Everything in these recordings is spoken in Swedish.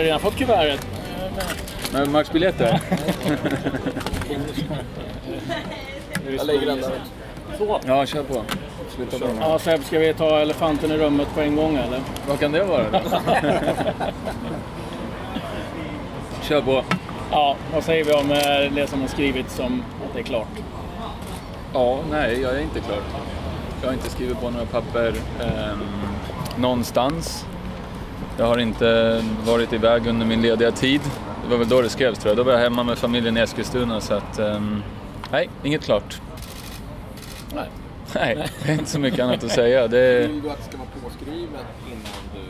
har redan fått kuvertet. Men matchbiljetter? Jag lägger den där. Så. Ja, kör på. Sluta på Ja, Seb, ska vi ta elefanten i rummet på en gång eller? Vad kan det vara då? Kör på. Ja, vad säger vi om eh, det som har skrivits om att det är klart? Ja, nej, jag är inte klar. Jag har inte skrivit på några papper eh, någonstans. Jag har inte varit iväg under min lediga tid. Det var väl då det skrevs tror jag. Då var jag hemma med familjen i Eskilstuna så att... Eh, nej, inget klart. Nej. Nej, det är inte så mycket annat att säga. Det, Vill du att det ska vara påskrivet innan du...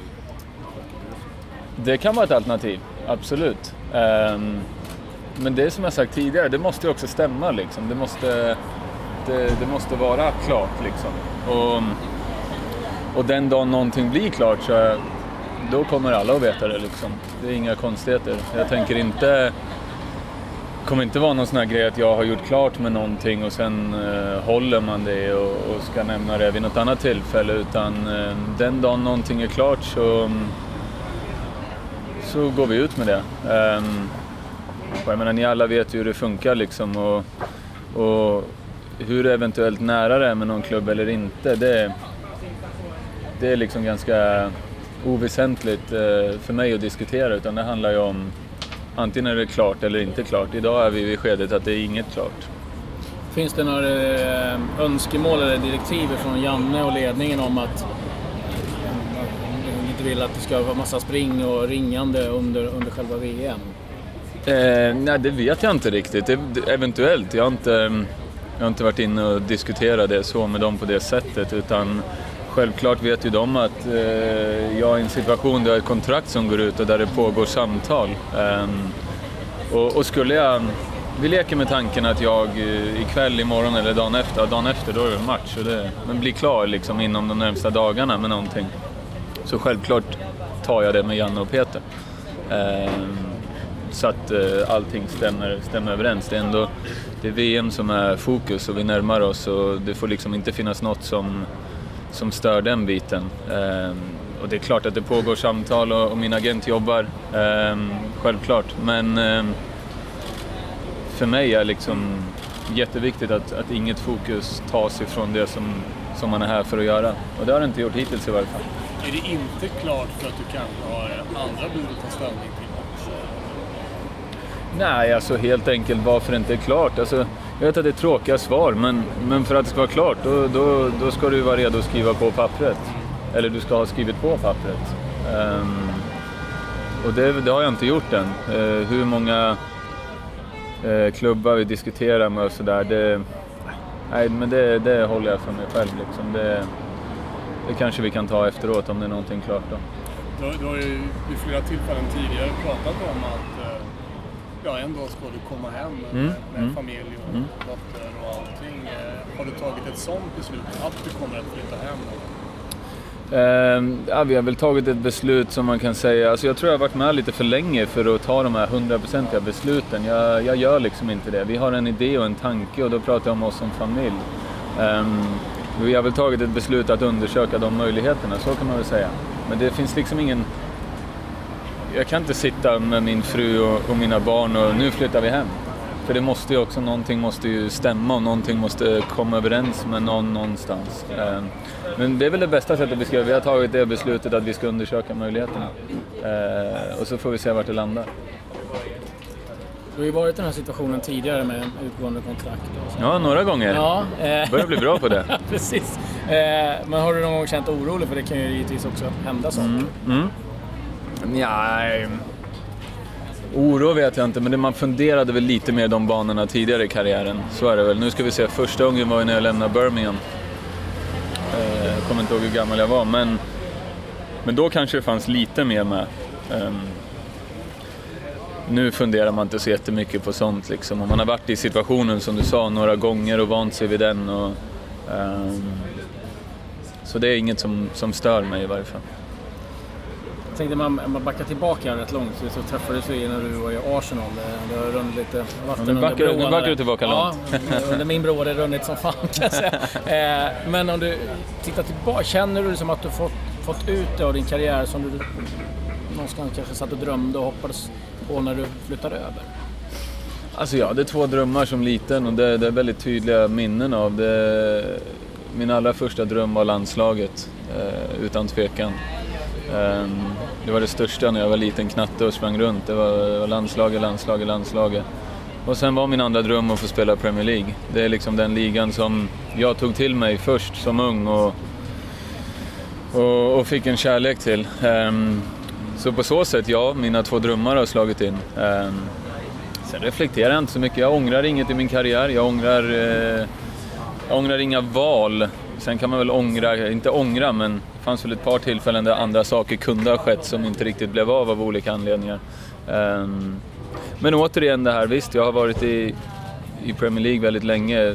det kan vara ett alternativ, absolut. Ehm, men det är som jag sagt tidigare, det måste ju också stämma liksom. Det måste, det, det måste vara klart liksom. Och, och den dagen någonting blir klart så då kommer alla att veta det liksom. Det är inga konstigheter. Jag tänker inte det kommer inte vara någon sån här grej att jag har gjort klart med någonting och sen eh, håller man det och, och ska nämna det vid något annat tillfälle utan eh, den dagen någonting är klart så, så går vi ut med det. Eh, jag menar, ni alla vet ju hur det funkar liksom och, och hur eventuellt nära det är med någon klubb eller inte, det, det är liksom ganska oväsentligt eh, för mig att diskutera utan det handlar ju om antingen är det klart eller inte klart. Idag är vi vid skedet att det är inget klart. Finns det några eh, önskemål eller direktiv från Janne och ledningen om att de inte vill att det ska vara massa spring och ringande under, under själva VM? Eh, nej, det vet jag inte riktigt. Det, eventuellt. Jag har, inte, jag har inte varit inne och diskuterat det så med dem på det sättet utan självklart vet ju de att eh, jag är i en situation där jag har ett kontrakt som går ut och där det pågår samtal. Ehm, och, och skulle jag... Vi leker med tanken att jag eh, ikväll, imorgon eller dagen efter, ja, dagen efter då är det match, och det, men blir klar liksom inom de närmsta dagarna med någonting. Så självklart tar jag det med Janne och Peter. Ehm, så att eh, allting stämmer, stämmer överens. Det är ändå det är VM som är fokus och vi närmar oss och det får liksom inte finnas något som, som stör den biten. Ehm, och det är klart att det pågår samtal och, och min agent jobbar, ehm, självklart. Men ehm, för mig är liksom jätteviktigt att, att inget fokus tas ifrån det som, som man är här för att göra. Och det har det inte gjort hittills i varje fall. Är det inte klart för att du kanske har andra bud att ta ställning till också? Nej, alltså helt enkelt varför det inte är klart. Alltså, jag vet att det är tråkiga svar, men, men för att det ska vara klart då, då, då ska du vara redo att skriva på pappret. Eller du ska ha skrivit på pappret. Um, och det, det har jag inte gjort än. Uh, hur många uh, klubbar vi diskuterar med och sådär, det, nej, men det, det håller jag för mig själv. Liksom. Det, det kanske vi kan ta efteråt om det är någonting klart då. Du, har- du har ju vid flera tillfällen tidigare pratat om att ja, en dag ska du komma hem med, Mm, med mm, familj och mm. dotter och allting. Eh, Har du tagit ett sånt beslut att du kommer att flytta hem? Ehm, ja, vi har väl tagit ett beslut som man kan säga, alltså jag tror jag har varit med lite för länge för att ta de här hundraprocentiga besluten. Jag, jag gör liksom inte det. Vi har en idé och en tanke och då pratar jag om oss som familj. Ehm, vi har väl tagit ett beslut att undersöka de möjligheterna, så kan man väl säga. Men det finns liksom ingen... Jag kan inte sitta med min fru och, och mina barn och nu flyttar vi hem. För det måste ju också, någonting måste ju stämma och någonting måste komma överens med någon någonstans. Ehm, Men det är väl det bästa sättet att beskriva. Vi har tagit det beslutet att vi ska undersöka möjligheterna. Ehm, Och så får vi se vart det landar. Du har ju varit i den här situationen tidigare med utgående kontrakt. Ja, några gånger. Ja, eh, Börjar bli bra på det. precis. Eh, men har du någon gång känt orolig? För det kan ju givetvis också hända saker. Mm. Mm. Nej. Oro vet jag inte, men man funderade väl lite mer de banorna tidigare i karriären. Så är det väl. Nu ska vi se, första gången var ju när jag lämnade Birmingham. Eh, jag kommer inte ihåg hur gammal jag var, men, men då kanske det fanns lite mer med. Nu funderar man inte så jättemycket på sånt liksom. Och man har varit i situationen som du sa några gånger och vant sig vid den. Och, så det är inget som, som stör mig i varje fall. Tänkte man, man backar tillbaka rätt långt så, träffades vi när du var i Arsenal. Det har runnit lite vatten nu backar du- nu backar du tillbaka Ja, under min bro har det runnit som fan kan jag säga. Eh, Men om du tittar tillbaka, känner du liksom att du fått, fått ut det av din karriär som du någonstans kanske satt och drömde och hoppades på när du flyttade över? Alltså jag hade två drömmar som liten och det, det är väldigt tydliga minnen av det. Min allra första dröm var landslaget, eh, utan tvekan. Ehm, det var det största när jag var liten knatte och sprang runt. Det var, landslaget, landslaget, landslaget. Och sen var min andra dröm att få spela Premier League. Det är liksom den ligan som jag tog till mig först som ung och, och, och fick en kärlek till. Ehm, så på så sätt, ja, mina två drömmar har slagit in. Ehm, sen reflekterar jag inte så mycket. Jag ångrar inget i min karriär. Jag ångrar, eh, jag ångrar inga val. Sen kan man väl ångra, inte ångra, men det fanns väl ett par tillfällen där andra saker kunde ha skett som inte riktigt blev av av olika anledningar. Ehm, men återigen det här, visst jag har varit i, i Premier League väldigt länge.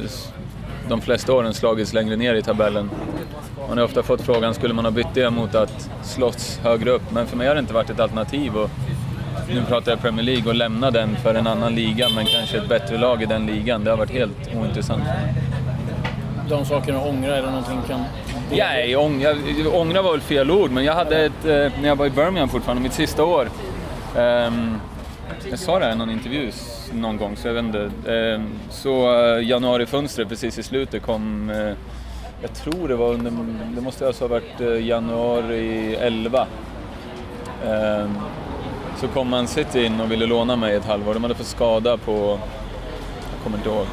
De flesta åren slagits längre ner i tabellen. Man har ofta fått frågan, skulle man ha bytt det mot att slåss högre upp? Men för mig har det inte varit ett alternativ. Och nu pratar jag Premier League och lämna den för en annan liga, men kanske ett bättre lag i den ligan. Det har varit helt ointressant för mig. De sakerna ångrar, är det någonting kan... Nej, ångra, ångra var väl fel ord, men jag hade ett, eh, när jag var i Birmingham fortfarande, mitt sista år, um, jag sa det här i någon intervju någon gång, så jag vet inte. Ehm, så eh, januarifönstret precis i slutet kom, eh, jag tror det var under, det måste alltså ha varit januari 11. Ehm, så kom Man City in och ville låna mig ett halvår. De hade fått skada på, jag kommer inte ihåg,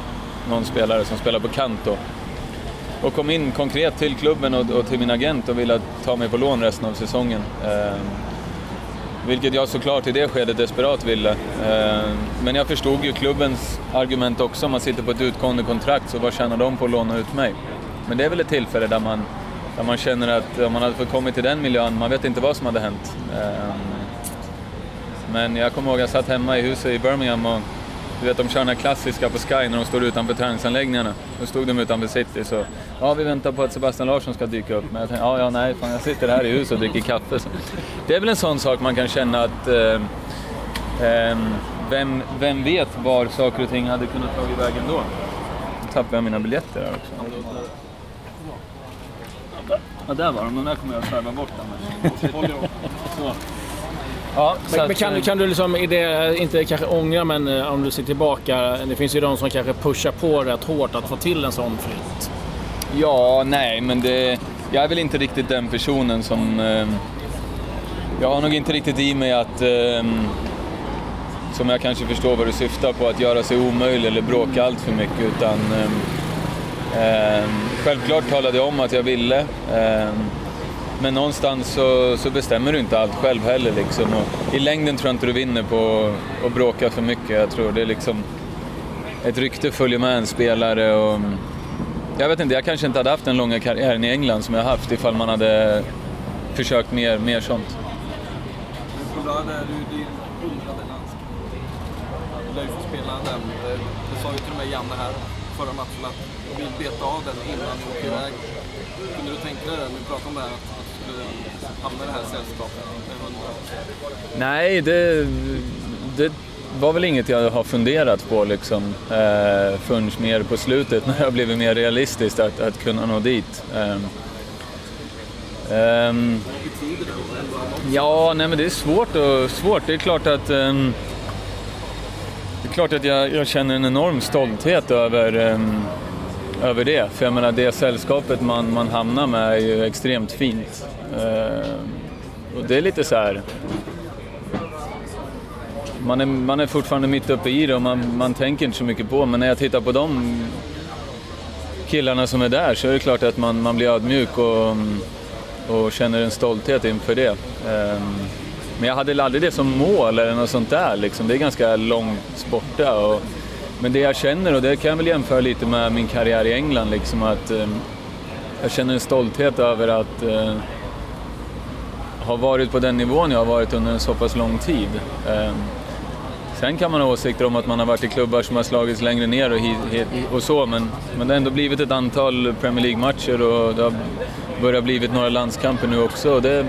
någon spelare som spelar på kant då. Och kom in konkret till klubben och, och till min agent och ville ta mig på lån resten av säsongen. Eh, vilket jag såklart i det skedet desperat ville. Eh, men jag förstod ju klubbens argument också. Om man sitter på ett utgående kontrakt, så vad tjänar de på att låna ut mig? Men det är väl ett tillfälle där man, där man känner att om man hade fått komma till den miljön, man vet inte vad som hade hänt. Eh, men jag kommer ihåg att jag satt hemma i huset i Birmingham och du vet, de kör den här klassiska på Sky när de står utanför träningsanläggningarna. Då stod de utanför city så, ja vi väntar på att Sebastian Larsson ska dyka upp. Men jag tänkte, ja, ja nej, fan jag sitter här i huset och dricker kaffe. Så. Det är väl en sån sak man kan känna att, eh, eh, vem, vem vet var saker och ting hade kunnat tagit vägen då? Nu tappade jag mina biljetter här också. Ja, där var de. De där kommer jag slarva bort. Ja, men, men kan, kan du liksom, i det, inte kanske ångra, men eh, om du ser tillbaka. Det finns ju de som kanske pushar på rätt hårt att få till en sån flytt. Ja, nej, men det, jag är väl inte riktigt den personen som... Eh, jag har nog inte riktigt i mig att... Eh, som jag kanske förstår vad du syftar på, att göra sig omöjlig eller bråka allt för mycket. Utan, eh, eh självklart talade jag om att jag ville. Eh, men någonstans så, så, bestämmer du inte allt själv heller. Liksom. Och I längden tror jag inte du vinner på att bråka för mycket. Jag tror det är liksom... Ett rykte följer med en spelare och... Jag vet inte, jag kanske inte hade haft den långa karriären i England som jag haft ifall man hade försökt mer, mer sånt. Lördag är du din hundrade landskamp. Du lär ju få spela den. Det sa ju till och med Janne här förra matchen att du vill beta av den innan du åker iväg. Kunde du tänka dig det, när vi pratade om det här, att du skulle hamna i det här sällskapet med hundra? Nej, det, det var väl inget jag har funderat på liksom, eh, förrän mer på slutet när det har blivit mer realistiskt att, att kunna nå dit. Eh, eh, ja, nej men det är svårt. Och, svårt. Det är klart att eh, det är klart att jag, jag, känner en enorm stolthet över, ehm, över det. För jag menar, det sällskapet man, man hamnar med är ju extremt fint. Eh, och det är lite så här... Man är, man är fortfarande mitt uppe i det och man, man tänker inte så mycket på men när jag tittar på de killarna som är där så är det klart att man, man blir ödmjuk och, och känner en stolthet inför det. Ehm, men jag hade aldrig det som mål eller något sånt där. Liksom. Det är ganska långt borta. Och, men det jag känner, och det kan jag väl jämföra lite med min karriär i England, liksom att ehm, jag känner en stolthet över att eh, ha varit på den nivån jag har varit under en så pass lång tid. Eh, sen kan man ha åsikter om att man har varit i klubbar som har slagits längre ner och, hit, och så, men, men det har ändå blivit ett antal Premier League-matcher och det har börjat blivit några landskamper nu också. Och det,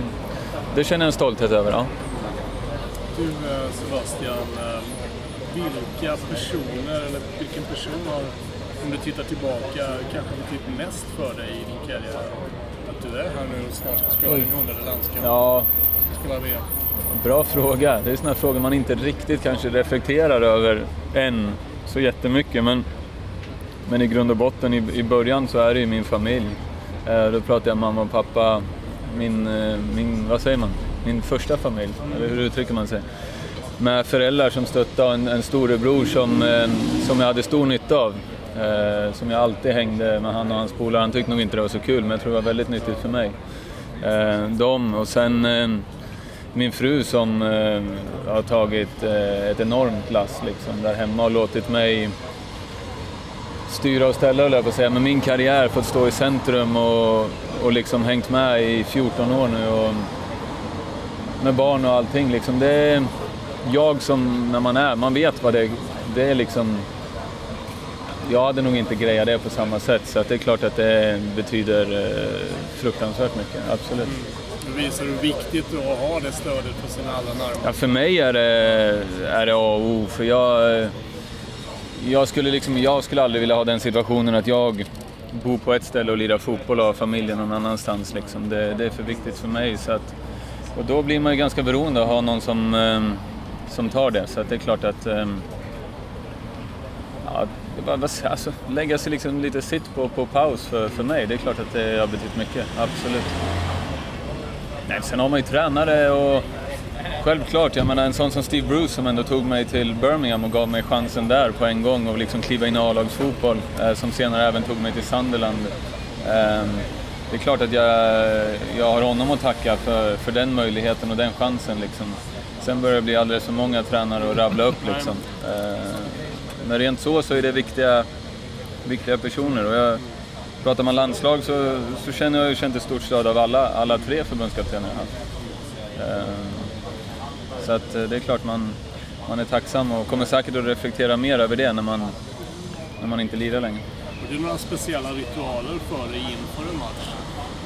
det känner jag en stolthet över. Ja. Du eh, Sebastian, eh, vilka personer eller vilken person har, om du tittar tillbaka, kanske betytt mest för dig i din karriär? Att du är här nu och snart ska spela din hundrade landskamp. Ja. Ska spela VM. Bra fråga. Det är sådana frågor man inte riktigt kanske reflekterar över än så jättemycket. Men, men i grund och botten, i, i början så är det ju min familj. Eh, då pratar jag mamma och pappa, min, eh, min, vad säger man, min första familj, eller hur uttrycker man sig? Med föräldrar som stöttade och en, en storebror som, eh, som jag hade stor nytta av. Eh, som jag alltid hängde med han och hans polare. Han tyckte nog inte det var så kul, men jag tror det var väldigt nyttigt för mig. Eh, de och sen eh, min fru som eh, har tagit eh, ett enormt lass liksom, där hemma och låtit mig styra och ställa, jag på att säga, Men min karriär, fått stå i centrum och, och liksom hängt med i 14 år nu. Och, med barn och allting. Liksom. Det är jag som, när man är, man vet vad det är. Det är liksom... Jag hade nog inte grejat det på samma sätt, så det är klart att det betyder eh, fruktansvärt mycket, absolut. Mm. Det visar hur viktigt det är att ha det stödet för sina allra närmaste. Ja, för mig är det, är det A och O, för jag jag skulle, liksom, jag skulle aldrig vilja ha den situationen att jag bor på ett ställe och lirar fotboll och har familjen någon annanstans. Liksom. Det, det, är för viktigt för mig. Så att, och då blir man ju ganska beroende av att ha någon som, um, som tar det. Så det är klart att ja, alltså, lägga sig liksom lite sitt på, på paus för, för mig, det är klart att det har betytt mycket. Absolut. Nej, sen har man ju tränare och Självklart, jag menar en sån som Steve Bruce som ändå tog mig till Birmingham och gav mig chansen där på en gång och liksom kliva in i A-lagsfotboll, eh, som senare även tog mig till Sunderland. Eh, det är klart att jag, jag har honom att tacka för, för den möjligheten och den chansen. Liksom. Sen börjar det bli alldeles för många tränare att rabbla upp. Liksom. Eh, men rent så, så är det viktiga, viktiga personer. Och jag, pratar man landslag så, så känner jag ju känt ett stort stöd av alla, alla tre förbundskaptener jag haft. Ehm, så att eh, det är klart man, man är tacksam och kommer säkert att reflektera mer över det när man, när man inte lirar längre. Har du några speciella ritualer för dig inför en match?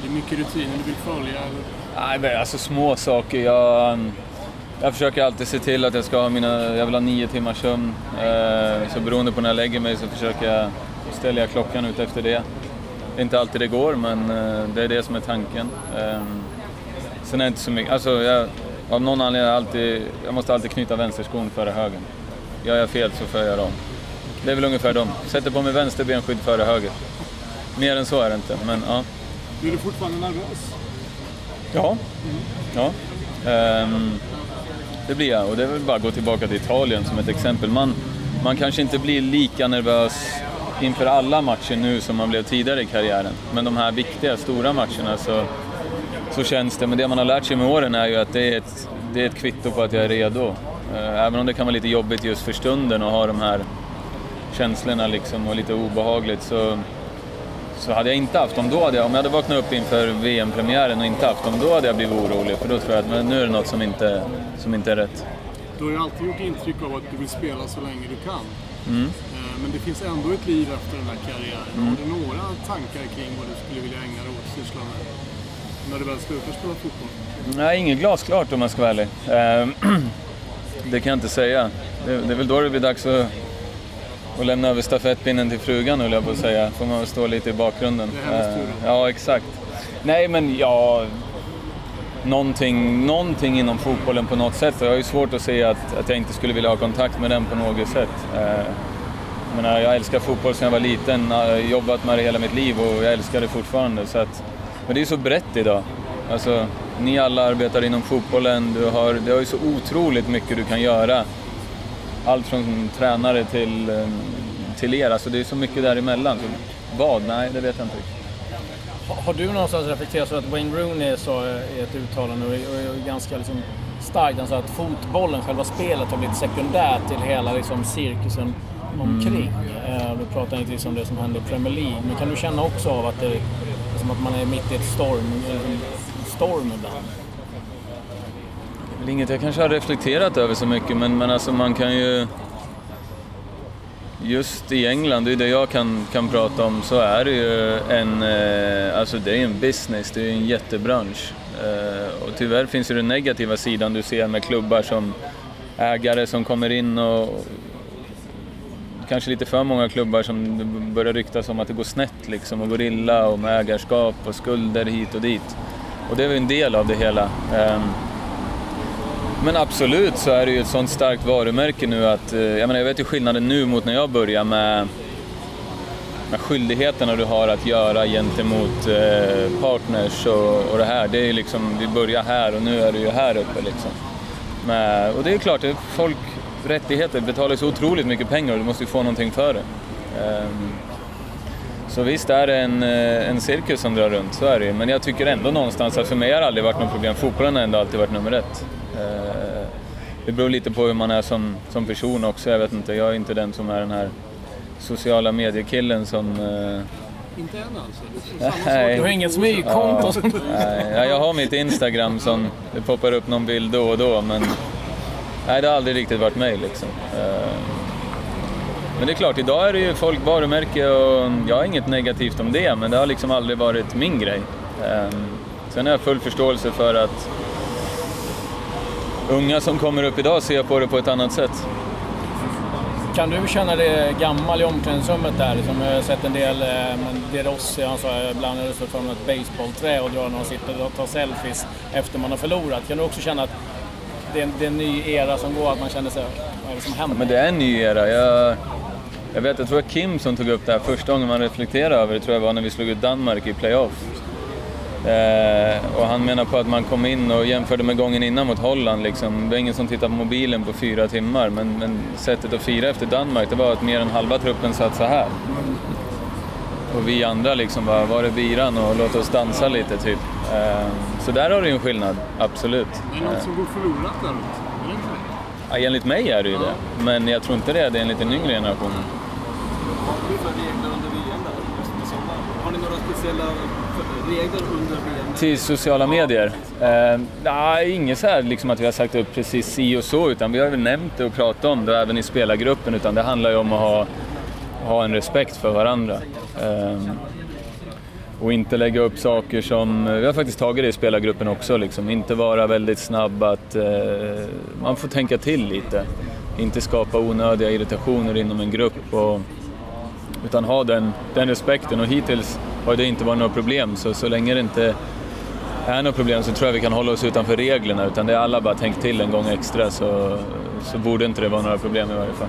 Det är mycket rutiner du vill följa? Eller? Nej, alltså små saker. Jag, jag försöker alltid se till att jag ska ha mina, jag vill ha nio timmars sömn. Eh, så beroende på när jag lägger mig så försöker jag, ställa klockan ut efter det. Det är inte alltid det går, men eh, det är det som är tanken. Sen är det inte så mycket, alltså jag, av någon anledning alltid, jag måste alltid knyta vänsterskon före höger. Gör jag fel så får jag göra om. Det är väl ungefär dem. Sätter på mig vänster benskydd före höger. Mer än så är det inte, men ja. Blir du fortfarande nervös? Ja. Mm. ja. Um, det blir jag och det är väl bara att gå tillbaka till Italien som ett exempel. Man, man kanske inte blir lika nervös inför alla matcher nu som man blev tidigare i karriären. Men de här viktiga, stora matcherna så så känns det. Men det man har lärt sig med åren är ju att det är ett, det är ett kvitto på att jag är redo. Eh, även om det kan vara lite jobbigt just för stunden att ha de här känslorna liksom och lite obehagligt så, så hade jag inte haft dem. Då hade jag, om jag hade vaknat upp inför VM-premiären och inte haft dem, då hade jag blivit orolig. För då tror jag att nu är det något som inte, som inte är rätt. Du har ju alltid gjort intryck av att du vill spela så länge du kan. Mm. Eh, men det finns ändå ett liv efter den här karriären. Mm. Har du några tankar kring vad du skulle vilja ägna dig åt att syssla med? när du väl slutar spela fotboll? Nej, inget glasklart om jag ska vara ärlig. Ehm, det kan jag inte säga. Det, är väl då det blir dags att, att lämna över stafettpinnen till frugan, höll jag på att säga. får man väl stå lite i bakgrunden. Det är hennes tur. Ja, exakt. Nej, men ja... Någonting, någonting inom fotbollen på något sätt. Jag har ju svårt att se att, att jag inte skulle vilja ha kontakt med den på något sätt. Ehm, jag, menar, jag älskar fotboll sedan jag var liten, jag har jobbat med det hela mitt liv och jag älskar det fortfarande. Så att, men det är så brett idag. Alltså, ni alla arbetar inom fotbollen, du har, det har ju så otroligt mycket du kan göra. Allt från tränare till, eh, till er, alltså det är så mycket däremellan. Så vad? Nej, det vet jag inte riktigt. Har du någonstans reflekterat så att Wayne Rooney sa i ett uttalande och är ganska liksom starkt, sa att fotbollen, själva spelet, har blivit sekundärt till hela liksom cirkusen omkring. Mm. Du pratar inte liksom om det som händer i Premier League, men kan du känna också av att det som att man är mitt i ett storm, storm ibland. Det är inget jag kanske har reflekterat över så mycket, men, men alltså man kan ju... Just i England, det är det jag kan, kan prata om, så är det ju en, eh, alltså det är en business, det är en jättebransch. Eh, och tyvärr finns ju den negativa sidan du ser med klubbar som ägare som kommer in och kanske lite för många klubbar som börjar ryktas om att det går snett liksom och går illa och med ägarskap och skulder hit och dit. Och det är väl en del av det hela. Ehm, men absolut så är det ju ett sånt starkt varumärke nu att, eh, jag menar jag vet ju skillnaden nu mot när jag började med, med skyldigheterna du har att göra gentemot eh, partners och, och det här. Det är ju liksom, vi börjar här och nu är du ju här uppe liksom. Men, och det är klart, folk, rättigheter betalar så otroligt mycket pengar och du måste ju få någonting för det. Um, så visst är det en, eh, en cirkus som drar runt, så är det ju. Men jag tycker ändå någonstans att för mig har det aldrig varit något problem. Fotbollen har ändå alltid varit nummer ett. Uh, det beror lite på hur man är som, som person också. Jag vet inte, jag är inte den som är den här sociala mediekillen som... Uh, inte än alltså? Nej. Du har inget smygkonto? Ja, nej, jag har mitt Instagram som det poppar upp någon bild då och då men nej, det har aldrig riktigt varit mig liksom. Men det är klart, idag är det ju folk varumärke och jag har inget negativt om det, men det har liksom aldrig varit min grej. Sen har jag full förståelse för att unga som kommer upp idag ser på det på ett annat sätt. Kan du känna dig gammal i omklädningsrummet där? Liksom, jag har sett en del, eh, men De Rossi, han sa ibland när det fram ett baseballträ och drar när de sitter och tar selfies efter man har förlorat. Kan du också känna att det är, en, det är en ny era som går, att man känner sig, vad är det som händer? Ja, men det är en ny era. Jag, jag vet, jag tror det var Kim som tog upp det här första gången man reflekterade över det, tror jag var när vi slog ut Danmark i playoff. Eh, och han menar på att man kom in och jämförde med gången innan mot Holland. Liksom. Det var ingen som tittade på mobilen på fyra timmar, men, men sättet att fira efter Danmark, det var att mer än halva truppen satt så här. Och vi andra liksom bara, var är biran och låt oss dansa lite typ. Eh, så där har du ju en skillnad, absolut. Det är något som går förlorat där det det? Ja, enligt mig är det ju det, men jag tror inte det är det enligt den yngre generationen. Vad har ni för regler under VM där? Har ni några speciella regler under VM? Till sociala medier? Eh, nej, inget så här liksom att vi har sagt upp precis si och så, utan vi har väl nämnt det och pratat om det även i spelargruppen, utan det handlar ju om att ha, ha en respekt för varandra. Eh, och inte lägga upp saker som, vi har faktiskt tagit det i spelargruppen också, liksom. inte vara väldigt snabb att, eh, man får tänka till lite. Inte skapa onödiga irritationer inom en grupp. Och, utan ha den, den respekten och hittills har det inte varit några problem så, så länge det inte är några problem så tror jag vi kan hålla oss utanför reglerna utan det är alla bara tänkt till en gång extra så, så borde inte det vara några problem i varje fall.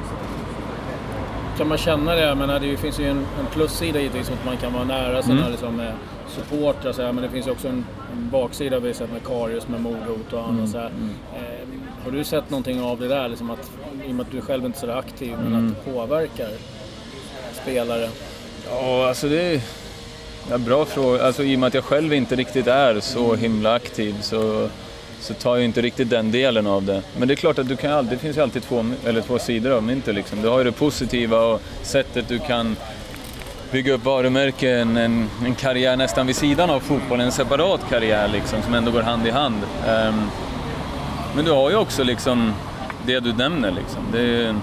Kan man känna det? Jag menar, det finns ju en, en plussida givetvis att man kan vara nära sina mm. liksom, supportrar så här, men det finns ju också en, en baksida vi sett med Karius med mordhot och annat mm. så här. Mm. Eh, har du sett någonting av det där? Liksom att, I och med att du själv inte är så aktiv, men mm. att det påverkar spelare? Ja, alltså det ja, bra fråga. Alltså, I och med att jag själv inte riktigt är så himla aktiv så, så tar jag inte riktigt den delen av det. Men det är klart att du kan alltid, det finns ju alltid två, eller två sidor av myntet. Liksom. Du har ju det positiva och sättet du kan bygga upp varumärken, en, en karriär nästan vid sidan av fotbollen, en separat karriär liksom, som ändå går hand i hand. Um, men du har ju också liksom det du nämner. Liksom. Det, är,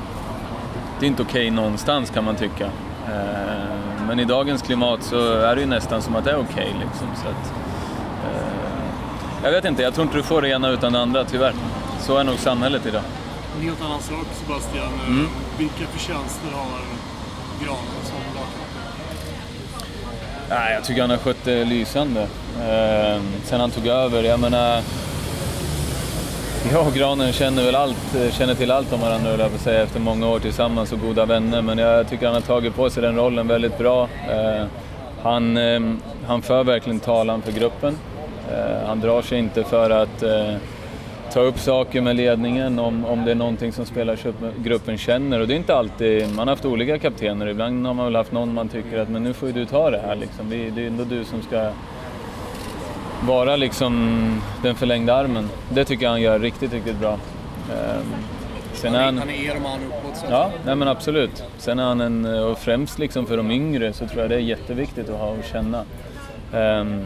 det är inte okej okay någonstans kan man tycka. Uh, men i dagens klimat så är det ju nästan som att det är okej. Okay, liksom, uh, jag vet inte, jag tror inte du får det ena utan det andra tyvärr. Så är nog samhället idag. En helt annan sak Sebastian. Mm. Vilka förtjänster har Granen som Nej, jag tycker han har skött det lysande. Eh, sen han tog över, jag menar... Jag och Granen känner väl allt, känner till allt om varandra jag vill säga, efter många år tillsammans och goda vänner. Men jag tycker han har tagit på sig den rollen väldigt bra. Eh, han, eh, han för verkligen talan för gruppen. Eh, han drar sig inte för att ta upp saker med ledningen om, om det är någonting som spelargruppen känner. Och det är inte alltid, man har haft olika kaptener, ibland har man väl haft någon man tycker att men nu får ju du ta det här liksom. Det, det är ändå du som ska vara liksom den förlängda armen. Det tycker jag han gör riktigt, riktigt bra. Um, sen han, är, han, han är er man uppåt så Ja, nej men absolut. Sen är han en, och främst liksom för de yngre så tror jag det är jätteviktigt att ha och känna. Um,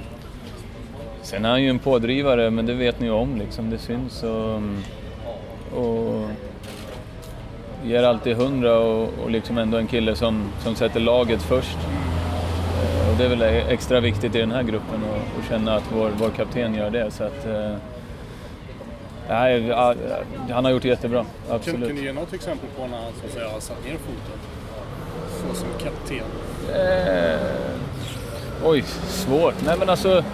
Sen är han ju en pådrivare, men det vet ni ju om liksom. Det syns och, och ger alltid hundra och, och liksom ändå en kille som, som sätter laget först. Eh, och det är väl extra viktigt i den här gruppen att känna att vår, vår kapten gör det. Så att, eh, nej, han har gjort det jättebra, absolut. Kan, kan du ge något exempel på när han så att säga, har satt ner foten? Så som kapten? Eh, oj, svårt. Nej men alltså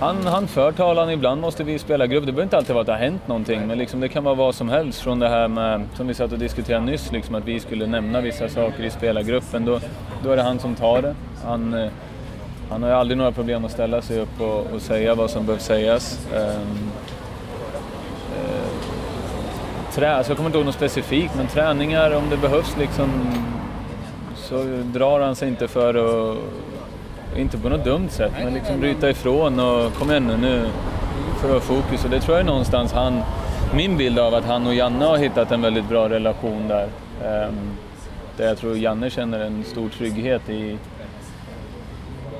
han, han för talan, ibland måste vi spela grupp. Det behöver inte alltid vara att det har hänt någonting, men liksom det kan vara vad som helst. Från det här med, som vi satt och diskuterade nyss, liksom att vi skulle nämna vissa saker i spelargruppen. Då, då är det han som tar det. Han, eh, han har ju aldrig några problem att ställa sig upp och, och säga vad som behöver sägas. Um, trä, alltså jag kommer inte ihåg något specifikt, men träningar om det behövs liksom så drar han sig inte för att, inte på något dumt sätt, men liksom bryta ifrån och kom igen nu, nu för att ha fokus. Och det tror jag är någonstans han, min bild av att han och Janne har hittat en väldigt bra relation där. Um, där jag tror Janne känner en stor trygghet i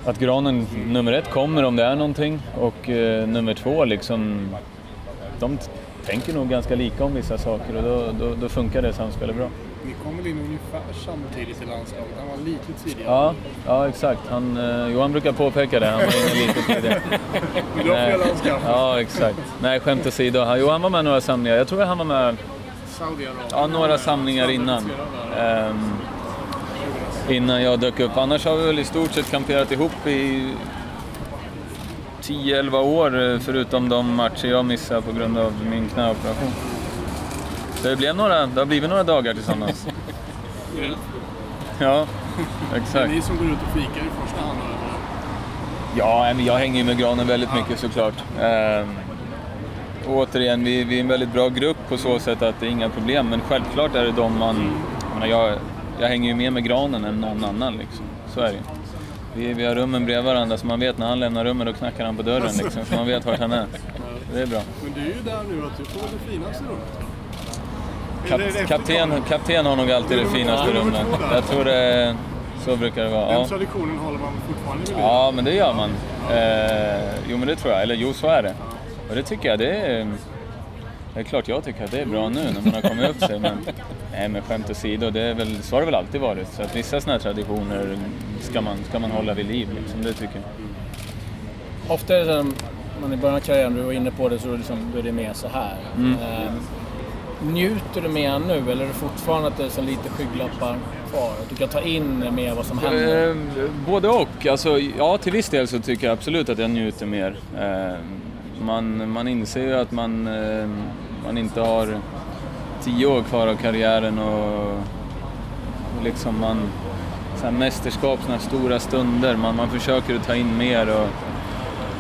att granen nummer ett kommer om det är någonting och uh, nummer två liksom, de tänker nog ganska lika om vissa saker och då, då, då funkar det samspelet bra. Ni kom väl in ungefär samtidigt i landslaget? Han var lite tidigare. Ja, ja exakt. Han, eh, Johan brukar påpeka det, han var inne lite tidigare. Men du har. Ja, exakt. Nej, skämt åsido. Jo, han var med några samlingar. Jag tror han var med Saudiarabien. ja, några samlingar innan. Ehm, innan jag dök upp. Annars har vi väl i stort sett kamperat ihop i 10-11 år eh, förutom de matcher jag missade på grund av min knäoperation. Så det, blev några, det har blivit några dagar tillsammans. Ja, Det är exakt. ni som går ut och fikar i första hand? Ja, jag hänger ju med granen väldigt mycket såklart. Och återigen, vi, vi är en väldigt bra grupp på så sätt att det är inga problem. Men självklart är det de man... Jag, menar, jag, jag hänger ju mer med granen än någon annan liksom. Så är det vi, vi har rummen bredvid varandra så man vet när han lämnar rummet då knackar han på dörren liksom. Så man vet vart han är. Det är bra. Men du är ju där nu att du får det finaste rummet. Kap, kapten, kapten har nog alltid det finaste rummet. Jag tror det... Så brukar det vara. Den Ja. traditionen håller man fortfarande vid. Ja, men det gör man. Eh, jo, men det tror jag. Eller jo, så är det. Och det tycker jag, det är... Det är klart jag tycker att det är bra nu när man har kommit upp sig. Men, nej, men skämt åsido, det är väl, så har det väl alltid varit. Så att vissa sådana här traditioner ska man, ska man hålla vid liv. Liksom, det tycker jag. Ofta är det så här, man i början av karriären, du var inne på det, så är det, liksom, då är det mer så här. Mm. Eh, njuter du mer nu eller är det fortfarande att det är så lite skygglappar kvar? Att du kan ta in mer vad som händer? Eh, både och. Alltså, ja, till viss del så tycker jag absolut att jag njuter mer. Eh, man, man inser ju att man, eh, man inte har tio år kvar av karriären och, och liksom man... Så här mästerskap, såna här stora stunder, man, man försöker att ta in mer och,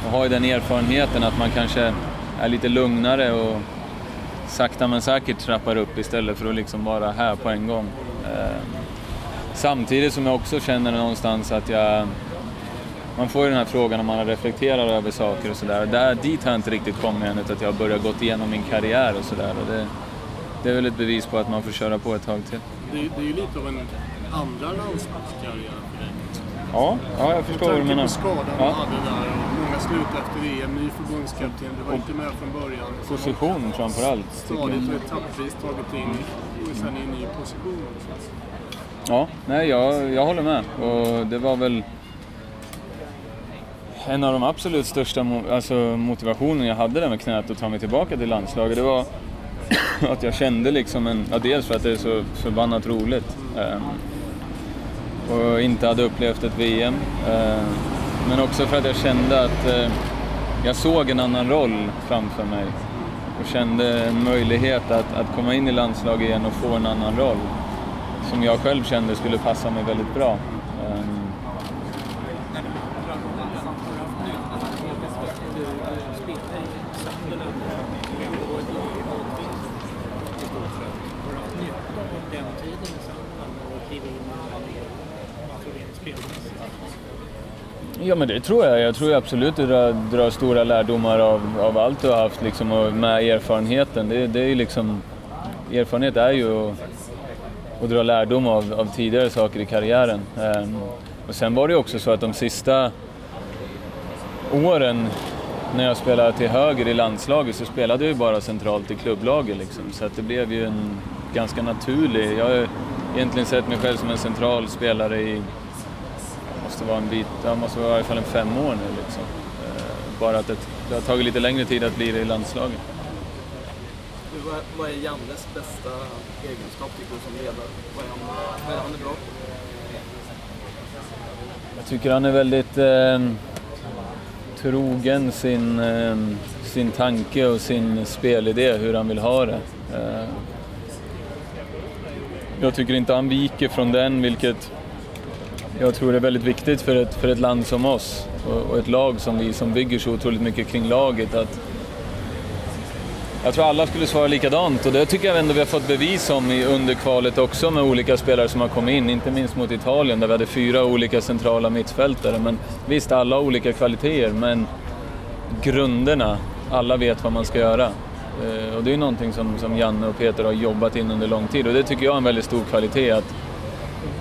och har ju den erfarenheten att man kanske är lite lugnare och sakta men säkert trappar upp istället för att liksom vara här på en gång. Eh, samtidigt som jag också känner någonstans att jag... Man får ju den här frågan om man har reflekterat över saker och sådär. Där, dit har jag inte riktigt kommit än, utan att jag har börjat gått igenom min karriär och sådär. Och det, det är väl ett bevis på att man får köra på ett tag till. Det, det är ju lite av en andra landslagskarriär för dig. Ja, ja jag förstår vad du Med tanke menar. på skadan Ja. hade där och många slut efter EM, ny förbundskapten, du var inte med från början. Position framför allt. tycker jag. Stadigt och etappvis tagit in och sen i en ny position också. Ja, nej jag, jag håller med. Och det var väl en av de absolut största alltså, motivationen jag hade där med knät att ta mig tillbaka till landslaget. Det var att jag kände liksom en, ja, dels för att det är så förbannat roligt. Um, och inte hade upplevt ett VM. ehm, men också för att jag kände att uh, jag såg en annan roll framför mig. Och kände en möjlighet att, att komma in i landslaget igen och få en annan roll som jag själv kände skulle passa mig väldigt bra. Ehm, Ja men det tror jag. Jag tror absolut du drar, drar stora lärdomar av, av allt du har haft liksom, och med erfarenheten. Det, det är ju liksom, erfarenhet är ju att, att dra lärdom av, av tidigare saker i karriären. Um, och sen var det ju också så att de sista åren när jag spelade till höger i landslaget så spelade jag ju bara centralt i klubblaget liksom. Så att det blev ju en ganska naturlig... Jag har egentligen sett mig själv som en central spelare i måste vara en bit, det måste vara i alla fall en fem år nu liksom. Eh, Bara att det, det har tagit lite längre tid att bli det i landslaget. Vad, vad är Jannes bästa egenskap tycker du som ledare? Vad är han, vad är han är bra på? Jag tycker han är väldigt eh, trogen sin, eh, sin tanke och sin spelidé, hur han vill ha det. Eh, jag tycker inte han viker från den, vilket jag tror är väldigt viktigt för ett, för ett land som oss och, och ett lag som vi som bygger så otroligt mycket kring laget. Att, jag tror alla skulle svara likadant och det tycker jag ändå vi har fått bevis om i underkvalet också med olika spelare som har kommit in, inte minst mot Italien där vi hade fyra olika centrala mittfältare. Men visst, alla har olika kvaliteter men grunderna, alla vet vad man ska göra. Eh, och det är någonting som, som Janne och Peter har jobbat in under lång tid och det tycker jag är en väldigt stor kvalitet. Att,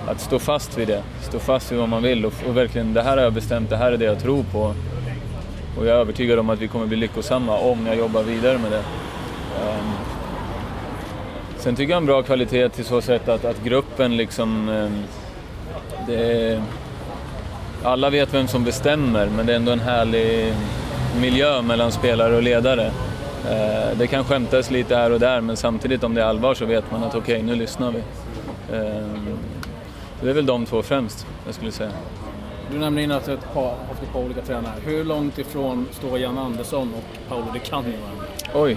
att stå fast vid det, stå fast vid vad man vill och, och verkligen, det här har jag bestämt, det här är det jag tror på. Och jag är övertygad om att vi kommer bli lyckosamma om jag jobbar vidare med det. Um, sen tycker jag en bra kvalitet till så sätt att, att gruppen liksom... Um, det, alla vet vem som bestämmer, men det är ändå en härlig miljö mellan spelare och ledare. Uh, det kan skämtas lite här och där, men samtidigt om det är allvar så vet man att okej, okay, nu lyssnar vi. Um, det är väl de två främst, jag skulle säga. Du nämnde innan att du har haft ett par olika tränare. Hur långt ifrån står Jan Andersson och Paolo Di Canio Oj.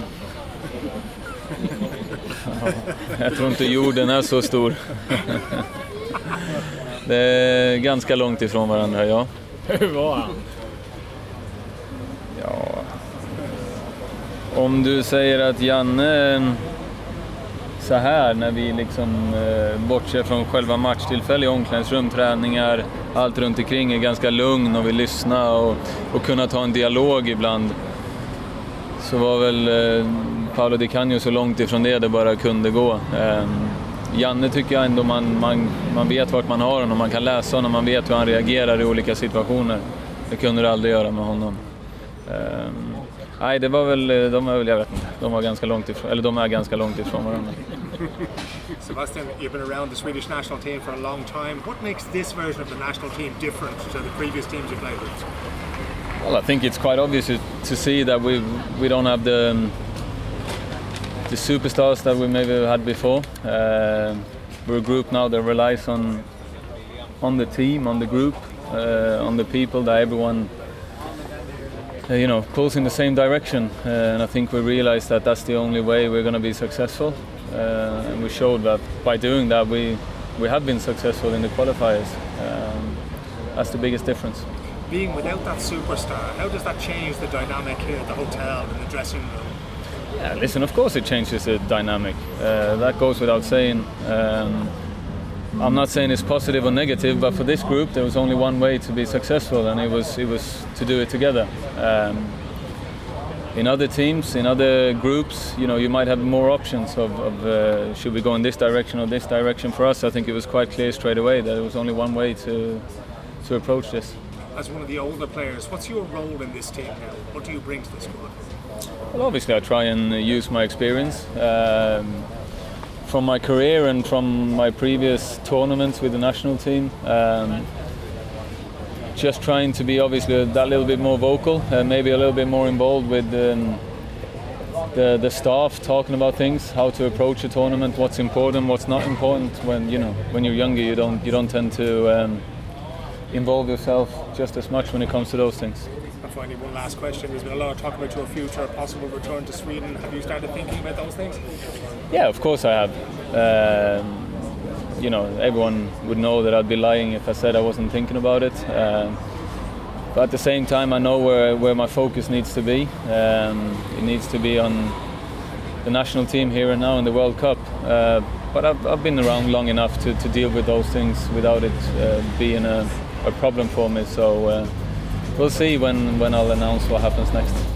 Jag tror inte jorden är så stor. Det är ganska långt ifrån varandra, ja. Hur var han? Ja... Om du säger att Janne så här när vi liksom eh, bortser från själva matchtillfället i omklädningsrum, träningar, allt runt omkring är ganska lugn och vill lyssna och, och kunna ta en dialog ibland. Så var väl eh, Paolo Di Canio så långt ifrån det det bara kunde gå. Eh, Janne tycker jag ändå man, man, man vet vart man har honom, man kan läsa honom, man vet hur han reagerar i olika situationer. Det kunde du aldrig göra med honom. Eh, nej, det var väl, eh, de var väl, jag vet inte, de var ganska långt ifrån, eller de är ganska långt ifrån varandra. Sebastian, you've been around the Swedish national team for a long time. What makes this version of the national team different to the previous teams you played with? Well, I think it's quite obvious to see that we we don't have the um, the superstars that we maybe had before. Uh, we're a group now that relies on on the team, on the group, uh, on the people that everyone uh, you know pulls in the same direction. Uh, and I think we realize that that's the only way we're going to be successful. Uh, and we showed that by doing that we we have been successful in the qualifiers. Um, that's the biggest difference. Being without that superstar, how does that change the dynamic here at the hotel and the dressing room? Yeah, listen, of course it changes the dynamic. Uh, that goes without saying. Um, I'm not saying it's positive or negative, but for this group, there was only one way to be successful, and it was it was to do it together. Um, in other teams, in other groups, you know, you might have more options of, of uh, should we go in this direction or this direction. For us, I think it was quite clear straight away that there was only one way to to approach this. As one of the older players, what's your role in this team now? What do you bring to the squad? Well, obviously, I try and use my experience. Um, from my career and from my previous tournaments with the national team, um, just trying to be obviously that little bit more vocal, and maybe a little bit more involved with um, the the staff, talking about things, how to approach a tournament, what's important, what's not important. When you know when you're younger, you don't you don't tend to um, involve yourself just as much when it comes to those things. And finally, one last question. There's been a lot of talk about your future, possible return to Sweden. Have you started thinking about those things? Yeah, of course I have. Um, you know, everyone would know that I'd be lying if I said I wasn't thinking about it. Um, but at the same time, I know where, where my focus needs to be. Um, it needs to be on the national team here and now in the World Cup. Uh, but I've, I've been around long enough to, to deal with those things without it uh, being a, a problem for me. So uh, we'll see when, when I'll announce what happens next.